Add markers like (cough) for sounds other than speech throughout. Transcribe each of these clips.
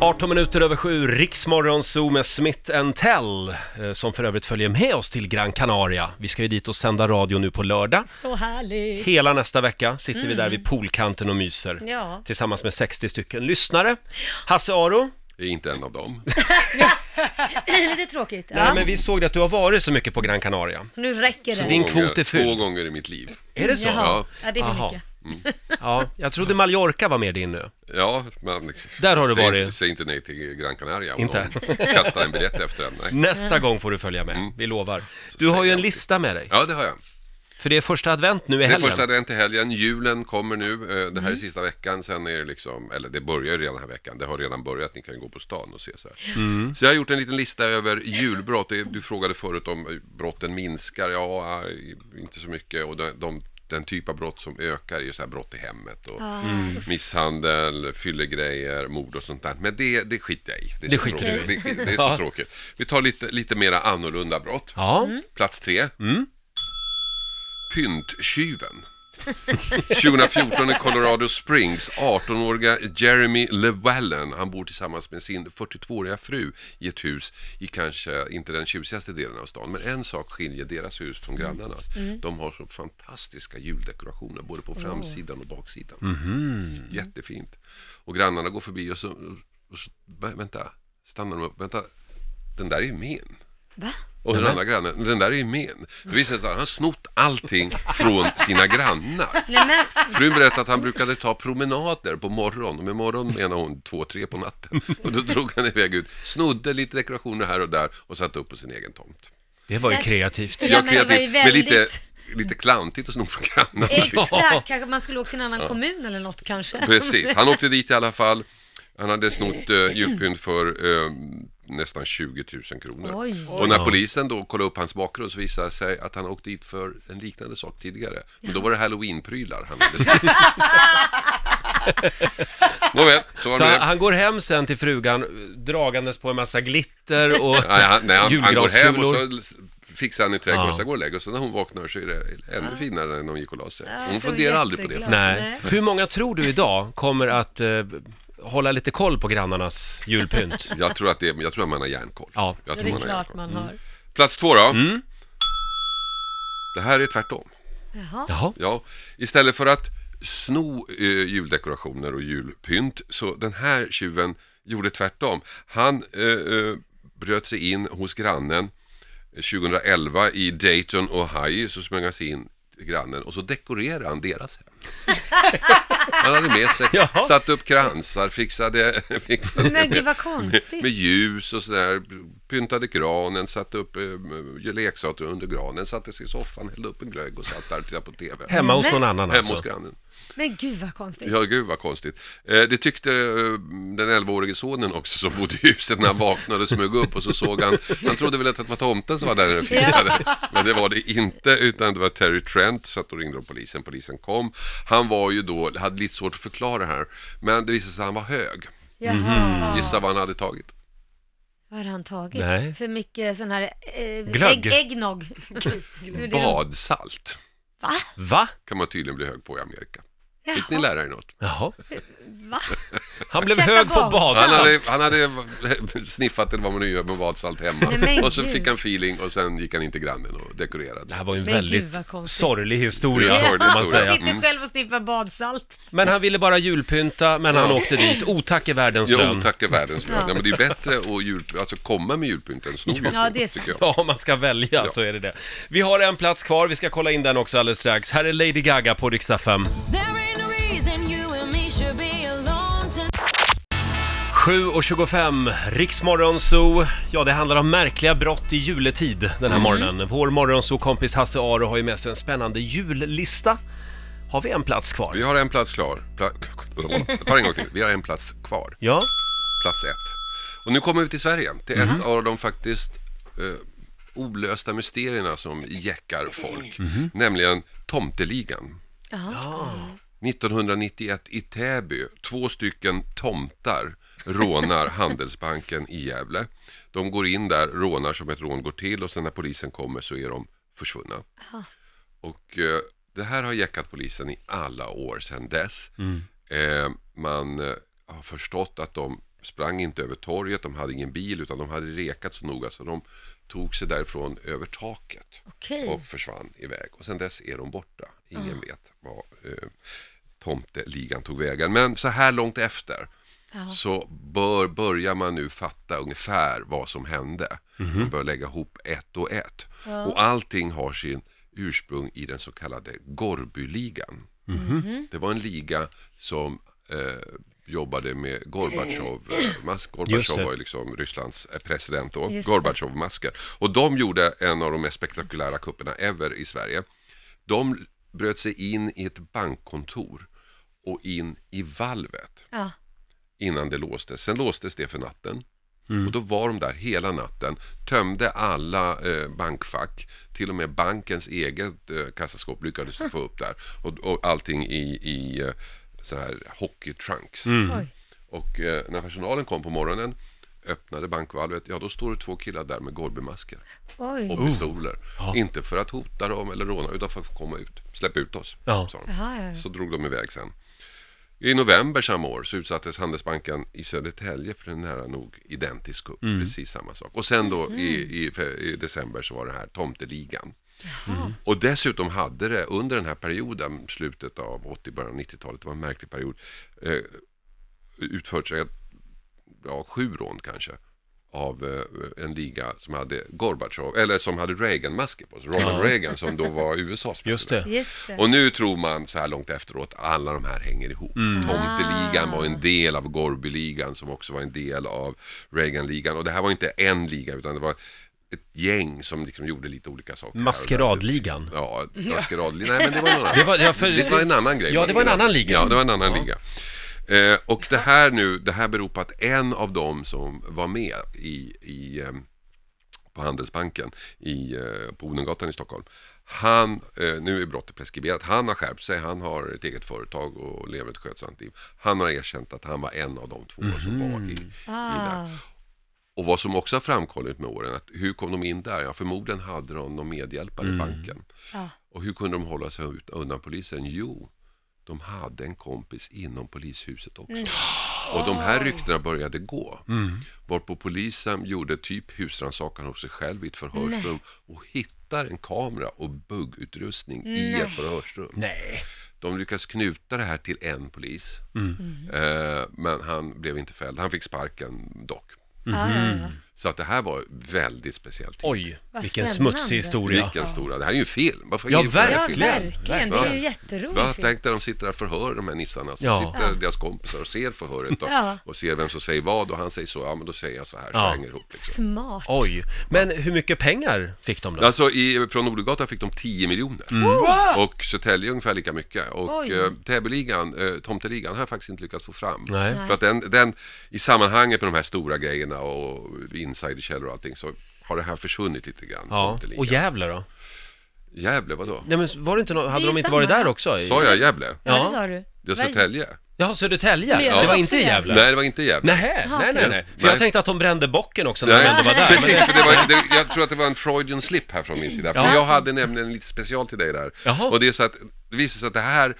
18 minuter över sju, Riksmorgon Zoo med Smith Tell, eh, som för övrigt följer med oss till Gran Canaria. Vi ska ju dit och sända radio nu på lördag. Så härligt. Hela nästa vecka sitter vi där vid poolkanten och myser. Mm. Ja. Tillsammans med 60 stycken lyssnare. Hasse Aro, Jag är inte en av dem. (laughs) Lite tråkigt. nej Ja. men vi såg att du har varit så mycket på Gran Canaria. Så nu räcker det. din Två kvot gånger- är fylld. Två gånger i mitt liv. Är det så? Jaha. Ja. Ja, det är för Aha. mycket. (laughs) Ja, jag trodde Mallorca var med din nu. Ja, men... Där har du säg varit. Inte, säg inte nej till Gran Canaria om Inte? någon kastar en biljett efter en. Nej. Nästa gång får du följa med, vi lovar. Du har ju en jag lista med dig, Ja, det har jag. för det är första advent nu i Det är helgen. första advent i helgen, julen kommer nu, eh, det Mm. här är sista veckan, sen är det liksom, eller det börjar ju redan den här veckan, det har redan börjat, ni kan gå på stan och se så här. Mm. Så jag har gjort en liten lista över julbrott, Det- du frågade förut om eh, brotten minskar, ja, eh, inte så mycket, och de, de den typ av brott som ökar är så här brott i hemmet och Mm. misshandel, fyllegrejer, mord och sånt där. Men det, det skiter jag i. är Det skiter du i. Det, det är så Ja. tråkigt. Vi tar lite, lite mera annorlunda brott. Ja, Plats tre. Mm. Pynttjuven. 2014 i Colorado Springs, 18-åriga Jeremy Llewellyn, han bor tillsammans med sin 42-åriga fru i ett hus i kanske inte den tjusigaste delen av stan. Men en sak skiljer deras hus från grannarnas. De har så fantastiska juldekorationer både på framsidan och baksidan. Mhm. Jättefint. Och grannarna går förbi och så, och så vä- vänta, stannar de upp, vänta, den där är ju min. Va? Och den andra grannen, den där är ju min. Det visar sig att han har snott allting från sina grannar. Nej, men, Frun berättade att han brukade ta promenader på morgonen. Och med morgon menar hon två, tre på natten. Och då drog han iväg ut, snodde lite dekorationer här och där och satte upp på sin egen tomt. det var ju kreativt. Ja, men det var ju kreativt, men lite, väldigt- lite klantigt att sno från grannar. exakt, kanske man skulle åka till en annan kommun eller något kanske. Precis, han åkte dit i alla fall. Han hade snott uh, julpynt för eh, nästan 20 000 kronor. Oj. Och när polisen då kollade upp hans bakgrund så visade det sig att han åkte dit för en liknande sak tidigare. Men då var det halloween-prylar han hade snott. (laughs) Nåväl, så var Så det. han, han går hem sen till frugan dragandes på en massa glitter och (laughs) Nej, han, nej, han, han går hem och julgranskulor. så fixar han i trädgården Ja. och så går och lägger och så när hon vaknar så är det ännu finare än när hon gick och la sig. Ja, Hon så funderar aldrig på det. jätteglad. Nej. Hur många tror du idag kommer att eh, hålla lite koll på grannarnas julpynt? (laughs) Jag tror att, det, jag tror att man har järnkoll. Ja. jag Det tror är man har klart järnkoll. man har. Plats två då. Mm. Det här är tvärtom. Jaha. Jaha. Ja, istället för att sno eh, juldekorationer och julpynt så den här tjuven gjorde tvärtom. Han eh, eh, bröt sig in hos grannen eh, 2011 i Dayton, Ohio, så smög han sig in till grannen och så dekorerade han deras hem. Han hade med sig, (laughs) Jaha. satt upp kransar, fixade, (laughs) fixade Men gud med, vad med, konstigt. med ljus och sådär, pyntade granen, satte upp eh, leksaker under granen, satte sig i soffan, hällde upp en glögg och satt där och tittade på TV. Hemma hos någon annan Hemma alltså? hos grannen. Men gud vad konstigt. Ja, gud vad konstigt. Eh, det tyckte eh, den 11-årige sonen också som bodde i huset när han vaknade och smög upp och så såg han, han trodde väl att det var tomten som var där och fixade. Men det var det inte, utan det var Terry Trent, så att då ringde de polisen, polisen kom. Han var ju då, hade lite svårt att förklara det här, men det visade sig att han var hög. Jaha. Gissa vad han hade tagit? Vad har han tagit? Nej. För mycket sån här eh, Glögg. Ägg, äggnog. (laughs) Badsalt Va? Va? kan man tydligen bli hög på i Amerika. Fick Jaha. ni lära er något? Jaha. Va? Han blev Käka hög på bad. bad. Han hade, han hade (laughs) sniffat eller vad man nu gör med badsalt hemma. Nej, men och så gud. fick han feeling och sen gick han in till grannen och dekorerade. Det här var ju en Men gud, väldigt vad konstigt. sorglig historia, Ja, sorglig får man historia. säga. Sitter själv och sniffar badsalt. Men han ville bara julpynta, men han åkte dit. Otack är världens Jo, lön. tack är världens lön. Ja. Ja. men det är bättre att jul, alltså komma med julpynt än sno julpynt, Ja, det är tycker sant. jag. Ja, om man ska välja Ja. så är det det. Vi har en plats kvar, vi ska kolla in den också alldeles strax. Här är Lady Gaga på Rix FM. There 7.25, Riksmorgon Zoo. Ja, det handlar om märkliga brott i juletid den Mm. här morgonen. Vår morgonzoo-kompis Hasse Aro har ju med sig en spännande jullista. Har vi en plats kvar? Vi har en plats klar. Pla (laughs) jag tar en gång till. Vi har en plats kvar. Ja, Plats ett. Och nu kommer vi till Sverige. Till ett av de faktiskt eh, olösta mysterierna som jäckar folk. Nämligen Tomteligan. Jaha. 1991 i Täby, två stycken tomtar rånar Handelsbanken i Gävle. De går in där, rånar som ett rån går till och sen när polisen kommer så är de försvunna. Och eh, det här har jäckat polisen i alla år sedan dess. Eh, man eh, har förstått att de sprang inte över torget, de hade ingen bil utan de hade rekat så noga så de tog sig därifrån över taket Okej. och försvann iväg. Och sen dess är de borta. Ingen vet vad eh, tomteligan tog vägen. Men så här långt efter så bör, börjar man nu fatta ungefär vad som hände. Man bör lägga ihop ett och ett. Och allting har sin ursprung i den så kallade Gorbyligan. Det var en liga som eh, jobbade med Gorbatjov. Eh, Just Gorbatjov var ju liksom Rysslands eh, president då. Gorbatjov-masker. Och de gjorde en av de mest spektakulära kupperna ever i Sverige. De bröt sig in i ett bankkontor och in i valvet Ja. Innan det låstes. Sen låstes det för natten. Mm. Och då var de där hela natten, tömde alla eh, bankfack, till och med bankens eget eh, kassaskåp lyckades de få upp där. Och, och allting i, i eh, så här hockeytrunks. Mm. Och eh, när personalen kom på morgonen, öppnade bankvalvet, ja då står det två killar där med Gorbymasker Oj. och pistoler. Inte för att hota dem eller råna, utan för att komma ut. Släpp ut oss, Ja. sa de. Jaha, ja, ja. Så drog de iväg sen. I november samma år så utsattes Handelsbanken i Södertälje för en nära nog identisk kupp. Precis samma sak. Och sen då i, i, i december så var det här tomteligan. Och dessutom hade det under den här perioden, slutet av 80, början av 90-talet, det var en märklig period, eh, utfört sig ja, sju rån kanske av eh, en liga som hade Gorbatjov, eller som hade Reagan-masker på sig. Ronald Reagan som då var (laughs) USAs president. Just det. Just det. Och nu tror man så här långt efteråt, alla de här hänger ihop. Tomteligan var en del av Gorbyligan som också var en del av Reaganligan. Och det här var inte en liga utan det var ett gäng som liksom gjorde lite olika saker. Maskeradligan. Ja, maskeradligan. Nej men det var någon annan. Det var, ja, för, Det var en annan grej. Ja, det var en annan liga. Ja, det var en annan Ja. liga. Eh, och det här nu, det här beror på att en av dem som var med i, i, eh, på Handelsbanken i, eh, på Odengatan i Stockholm. Han, eh, nu är brottet preskriberat, han har skärpt sig, han har ett eget företag och lever ett skötsamt liv. Han har erkänt att han var en av de två som var i, i Ah. där. Och vad som också har framkommit med åren, att hur kom de in där? Ja, förmodligen hade de någon medhjälpare i banken. Ja. Och hur kunde de hålla sig ut- undan polisen? Jo, de hade en kompis inom polishuset också. Och de här ryktena började gå. Varpå polisen gjorde typ husrannsakan hos sig själv i ett förhörsrum och hittar en kamera och buggutrustning i ett förhörsrum. Nej. De lyckas knuta det här till en polis. Mm. Eh, men han blev inte fälld. Han fick sparken dock. Ja, ja. Så att det här var väldigt speciellt. Oj, Vad vilken spännande. smutsig historia. Vilken stora. Det här är ju en film. Varför Ja, den här Ja, filmen? verkligen. Det är ju jätteroligt. Tänk dig de sitter där och förhör de här nissarna. Så Ja. sitter deras kompisar och ser förhöret och, Ja. och ser vem som säger vad och han säger så, ja men då säger jag så här, så Ja. hänger ihop liksom. Smart. Oj, men hur mycket pengar fick de då? Alltså i, från Odengatan fick de 10 miljoner. Och Södertälje ungefär lika mycket. Och Oj. eh, Täbyligan, eh, Tomteligan har jag faktiskt inte lyckats få fram. Nej. För att den, den, i sammanhanget med de här stora grejerna och insiderkällor och allting så har det här försvunnit lite grann. Ja, och Gävle då? Gävle, vadå? Nej men var det inte no- hade de inte samma. varit där också? Sa jag Gävle? Ja, Ja. det sa du. Det är Södertälje? Jaha, Södertälje? Jag det var inte Gävle? Nej, det var inte Gävle. Nej nej okej. nej. För Nej. jag tänkte att de brände bocken också när Nej, de ändå var där. Precis, för det var, det, jag tror att det var en Freudian slip här från min sida. För Ja. jag hade nämligen en lite special till dig där. Jaha. Och det är så att det visar sig att det här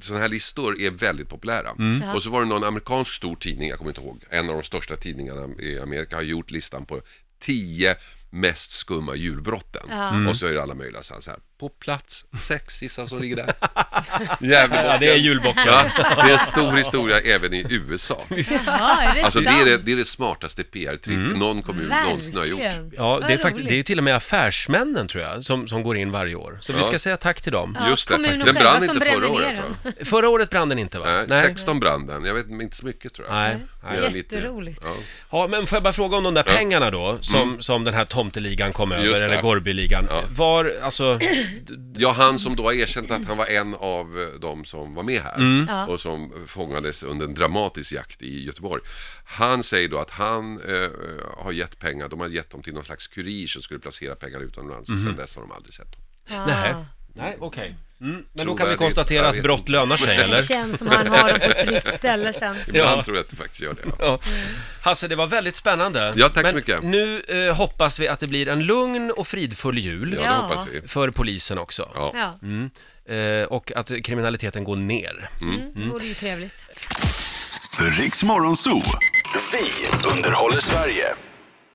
sådana här listor är väldigt populära. Mm. Och så var det någon amerikansk stor tidning, jag kommer inte ihåg, en av de största tidningarna i Amerika har gjort listan på 10 mest skumma julbrotten. Mm. Och så är det alla möjliga så här, så här på plats sex, gissa som ligger där. (laughs) Gävlebocken. Ja, det är julbocken. Ja, det är en stor historia även i USA. Jaha, är det Alltså det sant? är det, det, är det smartaste PR-trick någon kommun någonsin har gjort. Verkligen. Ja, Vad det är, fakt- roligt. det är ju till och med affärsmännen tror jag som, som går in varje år. Så vi Ja. ska säga tack till dem. Ja, Just det, kommunen den själva brann som inte förra året ner va? den. (laughs) Förra året brann den inte va? Nej, 16 branden, jag vet inte så mycket tror jag. Nej. Mer Nej. än 90. Jätteroligt. Ja. Ja, men får jag bara fråga om de där pengarna då, som, som den här tomteligan kom över, det. eller Gorbyligan. Ja. Var, alltså, (clears throat) ja, han som då har erkänt att han var en av eh, de som var med här Mm. Ja. och som fångades under en dramatisk jakt i Göteborg. Han säger då att han eh, har gett pengar, de har gett dem till någon slags kurir som skulle placera pengar utomlands och Mhm. sen dess har de aldrig sett dem. Ah. nej. Nej, okej. Mm. Men då kan vi Trovärdigt, konstatera jag att vet brott inte. lönar sig, Det eller? känns som han har dem på ett tryggt ställe sen. (laughs) Ibland Ja. tror jag att det faktiskt gör det. Va? Ja. Hasse, det var väldigt spännande. Ja, tack så Men mycket. nu eh, hoppas vi att det blir en lugn och fridfull jul. Ja, Ja. det hoppas vi. För polisen också. Ja. Ja, Mm. Eh, och att kriminaliteten går ner. mm, det vore ju trevligt. Riks Morgonzoo. Vi underhåller Sverige.